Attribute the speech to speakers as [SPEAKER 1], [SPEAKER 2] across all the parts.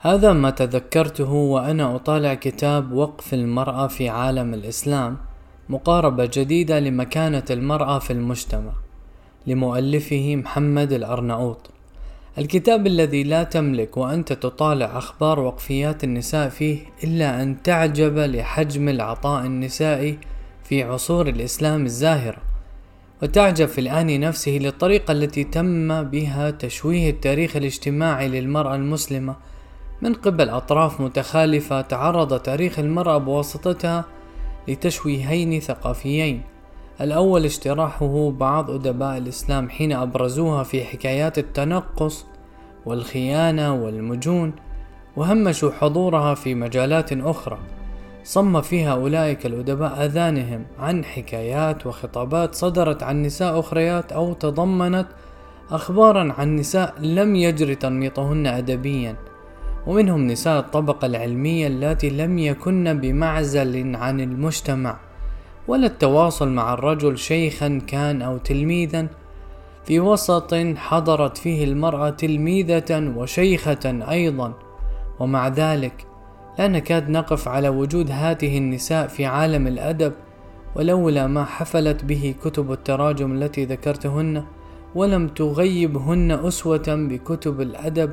[SPEAKER 1] هذا ما تذكرته وأنا أطالع كتاب وقف المرأة في عالم الإسلام مقاربة جديدة لمكانة المرأة في المجتمع لمؤلفه محمد الأرناؤوط. الكتاب الذي لا تملك وأنت تطالع أخبار وقفيات النساء فيه إلا أن تعجب لحجم العطاء النسائي في عصور الإسلام الزاهرة وتعجب في الآن نفسه للطريقة التي تم بها تشويه التاريخ الاجتماعي للمرأة المسلمة من قبل أطراف متخالفة تعرض تاريخ المرأة بواسطتها لتشويهين ثقافيين. الأول اجتراحه بعض أدباء الإسلام حين أبرزوها في حكايات التنقص والخيانة والمجون وهمشوا حضورها في مجالات أخرى. صم فيها أولئك الأدباء أذانهم عن حكايات وخطابات صدرت عن نساء أخريات أو تضمنت أخبارا عن نساء لم يجري تنميطهن أدبيا. ومنهم نساء الطبقة العلمية اللاتي لم يكن بمعزل عن المجتمع ولا التواصل مع الرجل شيخا كان أو تلميذا. في وسط حضرت فيه المرأة تلميذة وشيخة أيضا. ومع ذلك لا نكاد نقف على وجود هذه النساء في عالم الأدب ولولا ما حفلت به كتب التراجم التي ذكرتهن ولم تغيبهن أسوة بكتب الأدب.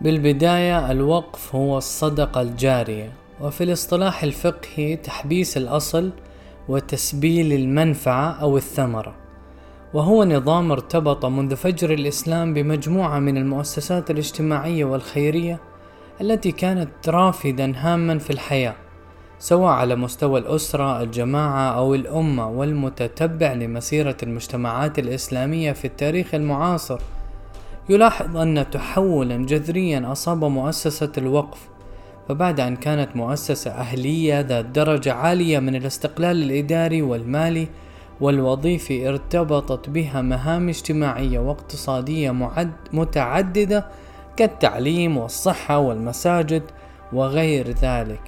[SPEAKER 1] بالبداية الوقف هو الصدقة الجارية وفي الاصطلاح الفقهي تحبيس الأصل وتسبيل المنفعة أو الثمرة. وهو نظام ارتبط منذ فجر الإسلام بمجموعة من المؤسسات الاجتماعية والخيرية التي كانت رافدا هاما في الحياة سواء على مستوى الأسرة الجماعة أو الأمة والمتتبع لمسيرة المجتمعات الإسلامية في التاريخ المعاصر. يلاحظ أن تحولا جذريا أصاب مؤسسة الوقف فبعد أن كانت مؤسسة أهلية ذات درجة عالية من الاستقلال الإداري والمالي والوظيفي ارتبطت بها مهام اجتماعية واقتصادية متعددة كالتعليم والصحة والمساجد وغير ذلك.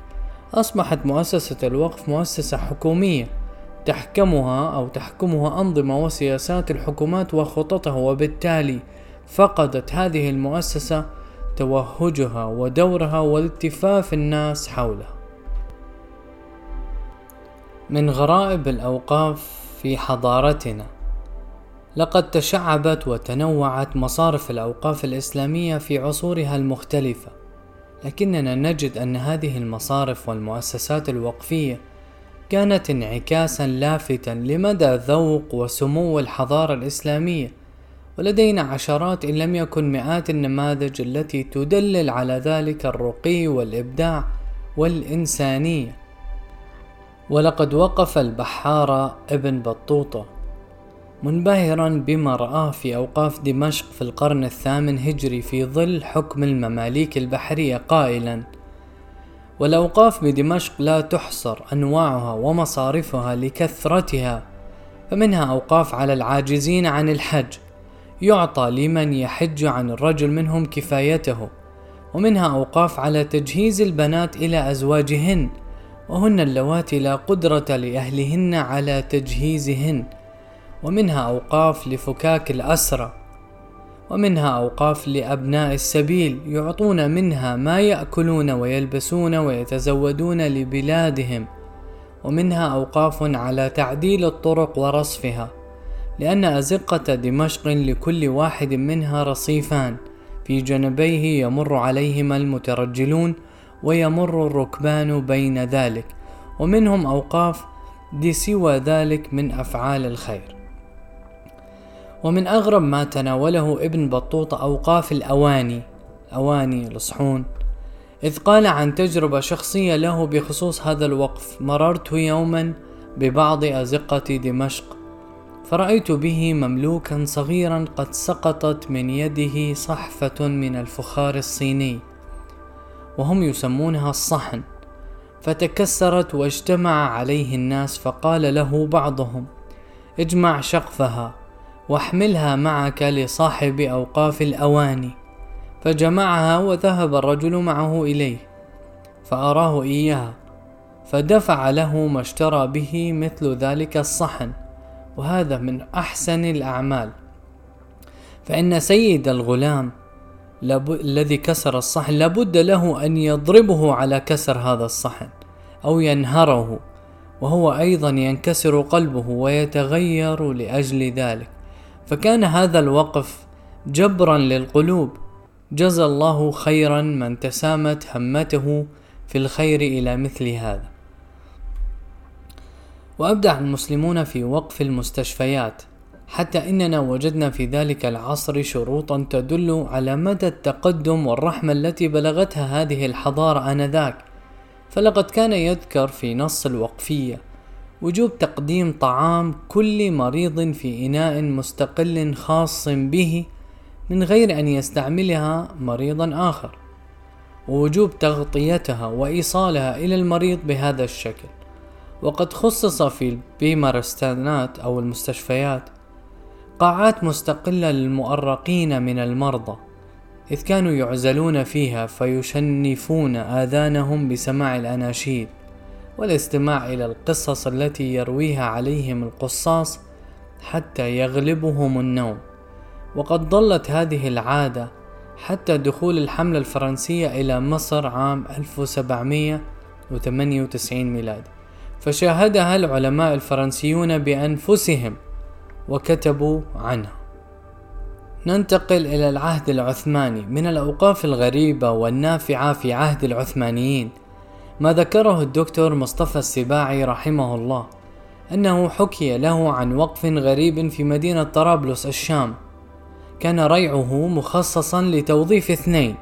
[SPEAKER 1] أصبحت مؤسسة الوقف مؤسسة حكومية تحكمها أو تحكمها أنظمة وسياسات الحكومات وخططها وبالتالي فقدت هذه المؤسسة توهجها ودورها والتفاف الناس حولها من غرائب الأوقاف في حضارتنا لقد تشعبت وتنوعت مصارف الأوقاف الإسلامية في عصورها المختلفة لكننا نجد أن هذه المصارف والمؤسسات الوقفية كانت انعكاسا لافتا لمدى ذوق وسمو الحضارة الإسلامية ولدينا عشرات إن لم يكن مئات النماذج التي تدلل على ذلك الرقي والإبداع والإنسانية. ولقد وقف البحارة ابن بطوطة منبهرا بما رآه في أوقاف دمشق في القرن الثامن هجري في ظل حكم المماليك البحرية قائلا والأوقاف بدمشق لا تحصر أنواعها ومصارفها لكثرتها فمنها أوقاف على العاجزين عن الحج يعطى لمن يحج عن الرجل منهم كفايته ومنها أوقاف على تجهيز البنات إلى أزواجهن وهن اللواتي لا قدرة لأهلهن على تجهيزهن ومنها أوقاف لفكاك الأسرى ومنها أوقاف لأبناء السبيل يعطون منها ما يأكلون ويلبسون ويتزودون لبلادهم ومنها أوقاف على تعديل الطرق ورصفها. لأن أزقة دمشق لكل واحد منها رصيفان. في جنبيه يمر عليهما المترجلون ويمر الركبان بين ذلك ومنهم أوقاف سوى ذلك من أفعال الخير. ومن أغرب ما تناوله ابن بطوطة أوقاف الأواني أواني الصحون. إذ قال عن تجربة شخصية له بخصوص هذا الوقف مررت يوما ببعض أزقة دمشق. فرأيت به مملوكا صغيرا قد سقطت من يده صحفة من الفخار الصيني وهم يسمونها الصحن. فتكسرت واجتمع عليه الناس فقال له بعضهم اجمع شقفها واحملها معك لصاحب أوقاف الأواني فجمعها وذهب الرجل معه إليه فأراه إياها فدفع له ما اشترى به مثل ذلك الصحن. وهذا من أحسن الأعمال. فإن سيد الغلام لب... الذي كسر الصحن لابد له أن يضربه على كسر هذا الصحن أو ينهره وهو أيضا ينكسر قلبه ويتغير لأجل ذلك. فكان هذا الوقف جبرا للقلوب. جزى الله خيرا من تسامت همته في الخير إلى مثل هذا. وابدع المسلمون في وقف المستشفيات حتى إننا وجدنا في ذلك العصر شروطا تدل على مدى التقدم والرحمة التي بلغتها هذه الحضارة آنذاك. فلقد كان يذكر في نص الوقفية وجوب تقديم طعام كل مريض في إناء مستقل خاص به من غير أن يستعملها مريضا آخر. ووجوب تغطيتها وإيصالها إلى المريض بهذا الشكل. وقد خصص في البيمارستانات أو المستشفيات قاعات مستقلة للمؤرقين من المرضى إذ كانوا يعزلون فيها فيشنفون آذانهم بسماع الأناشيد والاستماع إلى القصص التي يرويها عليهم القصاص حتى يغلبهم النوم. وقد ظلت هذه العادة حتى دخول الحملة الفرنسية إلى مصر عام 1798 ميلادي. فشاهدها العلماء الفرنسيون بأنفسهم وكتبوا عنها. ننتقل إلى العهد العثماني من الأوقاف الغريبة والنافعة في عهد العثمانيين. ما ذكره الدكتور مصطفى السباعي رحمه الله أنه حكي له عن وقف غريب في مدينة طرابلس الشام. كان ريعه مخصصا لتوظيف اثنين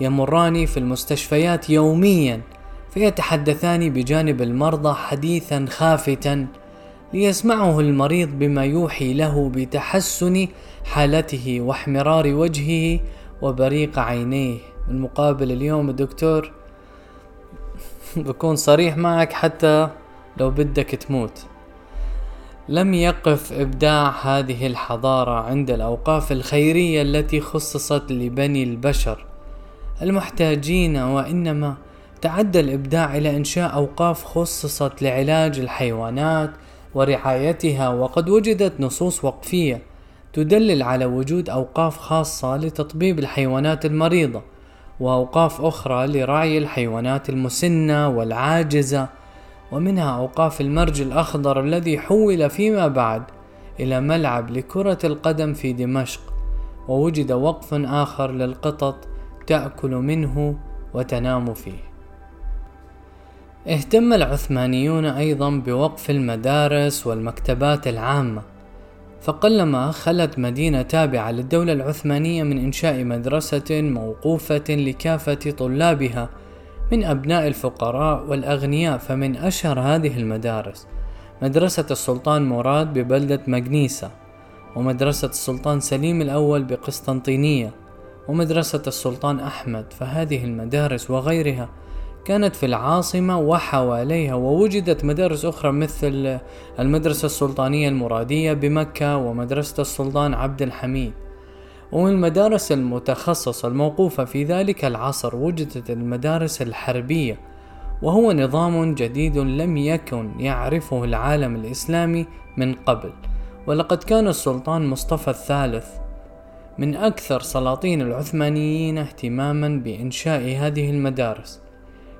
[SPEAKER 1] يمران في المستشفيات يوميا. فيتحدثان بجانب المرضى حديثا خافتا ليسمعه المريض بما يوحي له بتحسن حالته واحمرار وجهه وبريق عينيه. المقابل اليوم الدكتور بكون صريح معك حتى لو بدك تموت. لم يقف إبداع هذه الحضارة عند الأوقاف الخيرية التي خصصت لبني البشر المحتاجين وإنما تعدى الإبداع إلى إنشاء أوقاف خصصت لعلاج الحيوانات ورعايتها وقد وجدت نصوص وقفية تدلل على وجود أوقاف خاصة لتطبيب الحيوانات المريضة وأوقاف أخرى لرعي الحيوانات المسنة والعاجزة ومنها أوقاف المرج الأخضر الذي حول فيما بعد إلى ملعب لكرة القدم في دمشق ووجد وقف آخر للقطط تأكل منه وتنام فيه. اهتم العثمانيون أيضا بوقف المدارس والمكتبات العامة فقلما خلت مدينة تابعة للدولة العثمانية من إنشاء مدرسة موقوفة لكافة طلابها من أبناء الفقراء والأغنياء فمن أشهر هذه المدارس مدرسة السلطان مراد ببلدة مغنيسة ومدرسة السلطان سليم الأول بقسطنطينية ومدرسة السلطان أحمد فهذه المدارس وغيرها كانت في العاصمة وحواليها ووجدت مدارس أخرى مثل المدرسة السلطانية المرادية بمكة ومدرسة السلطان عبد الحميد. ومن المدارس المتخصصة الموقوفة في ذلك العصر وجدت المدارس الحربية وهو نظام جديد لم يكن يعرفه العالم الإسلامي من قبل. ولقد كان السلطان مصطفى الثالث من أكثر سلاطين العثمانيين اهتماما بإنشاء هذه المدارس.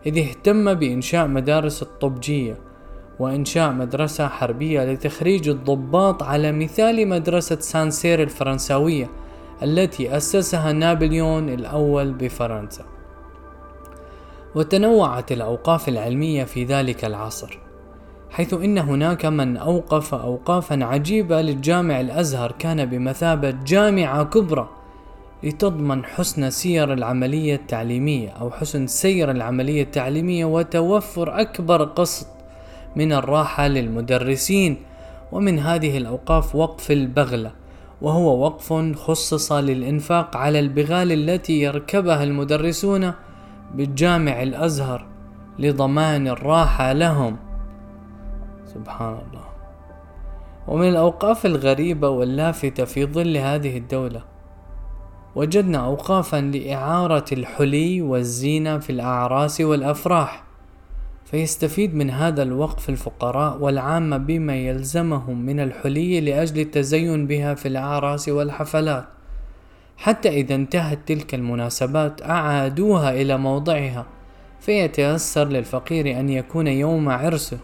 [SPEAKER 1] إذ اهتم بإنشاء مدارس الطبجية وإنشاء مدرسة حربية لتخريج الضباط على مثال مدرسة سانسير الفرنساوية التي أسسها نابليون الأول بفرنسا. وتنوعت الأوقاف العلمية في ذلك العصر حيث إن هناك من أوقف أوقافا عجيبة للجامع الأزهر كان بمثابة جامعة كبرى لتضمن حسن سير العملية التعليمية أو حسن سير العملية التعليمية وتوفر أكبر قسط من الراحة للمدرسين. ومن هذه الأوقاف وقف البغلة وهو وقف خصص للإنفاق على البغال التي يركبها المدرسون بالجامع الأزهر لضمان الراحة لهم. سبحان الله. ومن الأوقاف الغريبة واللافتة في ظل هذه الدولة وجدنا أوقافا لإعارة الحلي والزينة في الأعراس والأفراح. فيستفيد من هذا الوقف الفقراء والعامة بما يلزمهم من الحلي لأجل التزين بها في الأعراس والحفلات. حتى إذا انتهت تلك المناسبات أعادوها إلى موضعها فيتيسر للفقير أن يكون يوم عرسه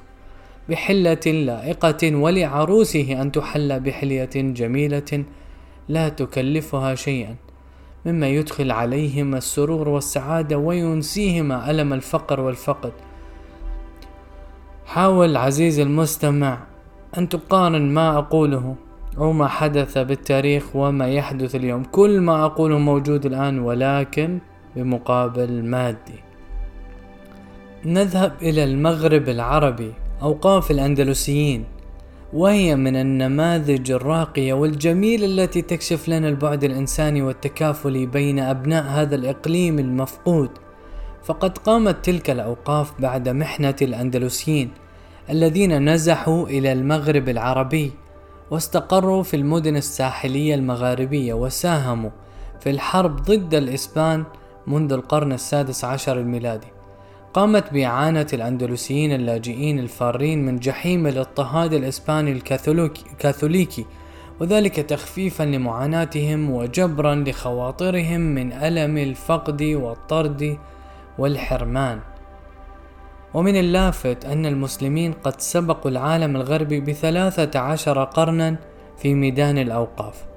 [SPEAKER 1] بحلة لائقة ولعروسه أن تحل بحلية جميلة لا تكلفها شيئا. مما يدخل عليهما السرور والسعادة وينسيهما ألم الفقر والفقد. حاول عزيزي المستمع أن تقارن ما أقوله أو ما حدث بالتاريخ وما يحدث اليوم. كل ما أقوله موجود الآن ولكن بمقابل مادي. نذهب إلى المغرب العربي أوقاف الأندلسيين. وهي من النماذج الراقية والجميلة التي تكشف لنا البعد الإنساني والتكافلي بين أبناء هذا الإقليم المفقود. فقد قامت تلك الأوقاف بعد محنة الأندلسيين الذين نزحوا إلى المغرب العربي واستقروا في المدن الساحلية المغاربية وساهموا في الحرب ضد الإسبان منذ القرن السادس عشر الميلادي. قامت بإعانة الأندلسيين اللاجئين الفارين من جحيم الاضطهاد الإسباني الكاثوليكي وذلك تخفيفا لمعاناتهم وجبرا لخواطرهم من ألم الفقد والطرد والحرمان. ومن اللافت أن المسلمين قد سبقوا العالم الغربي بثلاثة عشر قرنا في ميدان الأوقاف.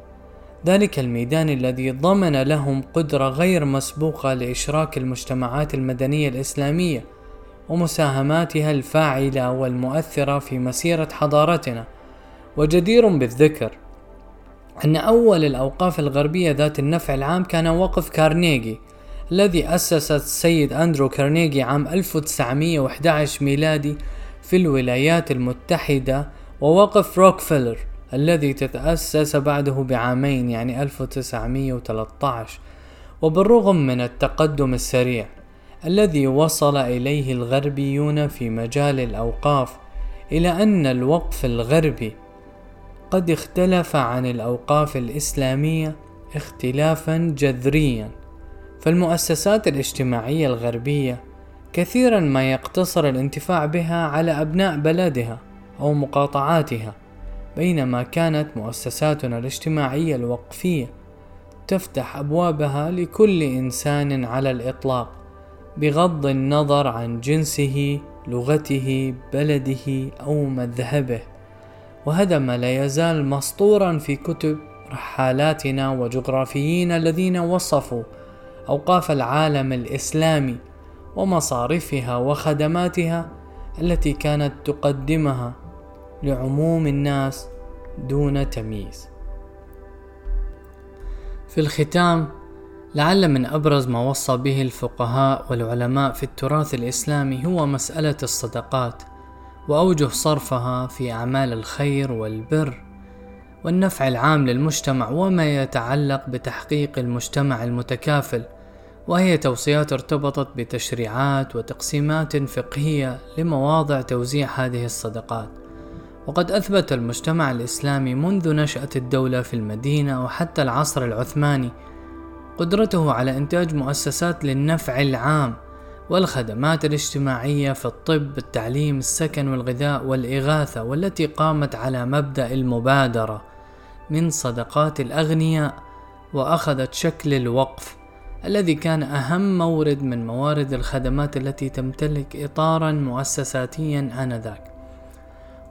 [SPEAKER 1] ذلك الميدان الذي ضمن لهم قدرة غير مسبوقة لإشراك المجتمعات المدنية الإسلامية ومساهماتها الفاعلة والمؤثرة في مسيرة حضارتنا. وجدير بالذكر أن أول الأوقاف الغربية ذات النفع العام كان وقف كارنيجي الذي أسس السيد أندرو كارنيجي عام 1911 ميلادي في الولايات المتحدة ووقف روكفيلر. الذي تتأسس بعده بعامين يعني 1913 وبالرغم من التقدم السريع الذي وصل إليه الغربيون في مجال الأوقاف إلى أن الوقف الغربي قد اختلف عن الأوقاف الإسلامية اختلافا جذريا فالمؤسسات الاجتماعية الغربية كثيرا ما يقتصر الانتفاع بها على أبناء بلدها أو مقاطعاتها. بينما كانت مؤسساتنا الاجتماعية الوقفية تفتح أبوابها لكل إنسان على الإطلاق بغض النظر عن جنسه لغته بلده أو مذهبه. وهذا ما لا يزال مسطورا في كتب رحالاتنا وجغرافيين الذين وصفوا أوقاف العالم الإسلامي ومصارفها وخدماتها التي كانت تقدمها. لعموم الناس دون تمييز. في الختام لعل من أبرز ما وصى به الفقهاء والعلماء في التراث الإسلامي هو مسألة الصدقات وأوجه صرفها في أعمال الخير والبر والنفع العام للمجتمع وما يتعلق بتحقيق المجتمع المتكافل وهي توصيات ارتبطت بتشريعات وتقسيمات فقهية لمواضع توزيع هذه الصدقات. وقد أثبت المجتمع الإسلامي منذ نشأة الدولة في المدينة وحتى العصر العثماني قدرته على إنتاج مؤسسات للنفع العام والخدمات الاجتماعية في الطب، التعليم، السكن والغذاء والإغاثة والتي قامت على مبدأ المبادرة من صدقات الأغنياء وأخذت شكل الوقف الذي كان أهم مورد من موارد الخدمات التي تمتلك إطارا مؤسساتيا آنذاك.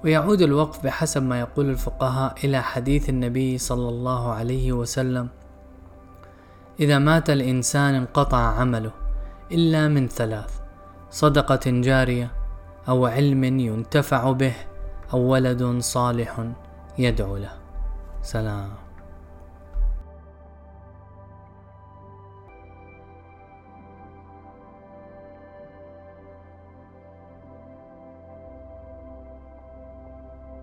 [SPEAKER 1] ويعود الوقف بحسب ما يقول الفقهاء إلى حديث النبي صلى الله عليه وسلم. إذا مات الإنسان انقطع عمله إلا من ثلاث صدقة جارية أو علم ينتفع به أو ولد صالح يدعو له. سلام.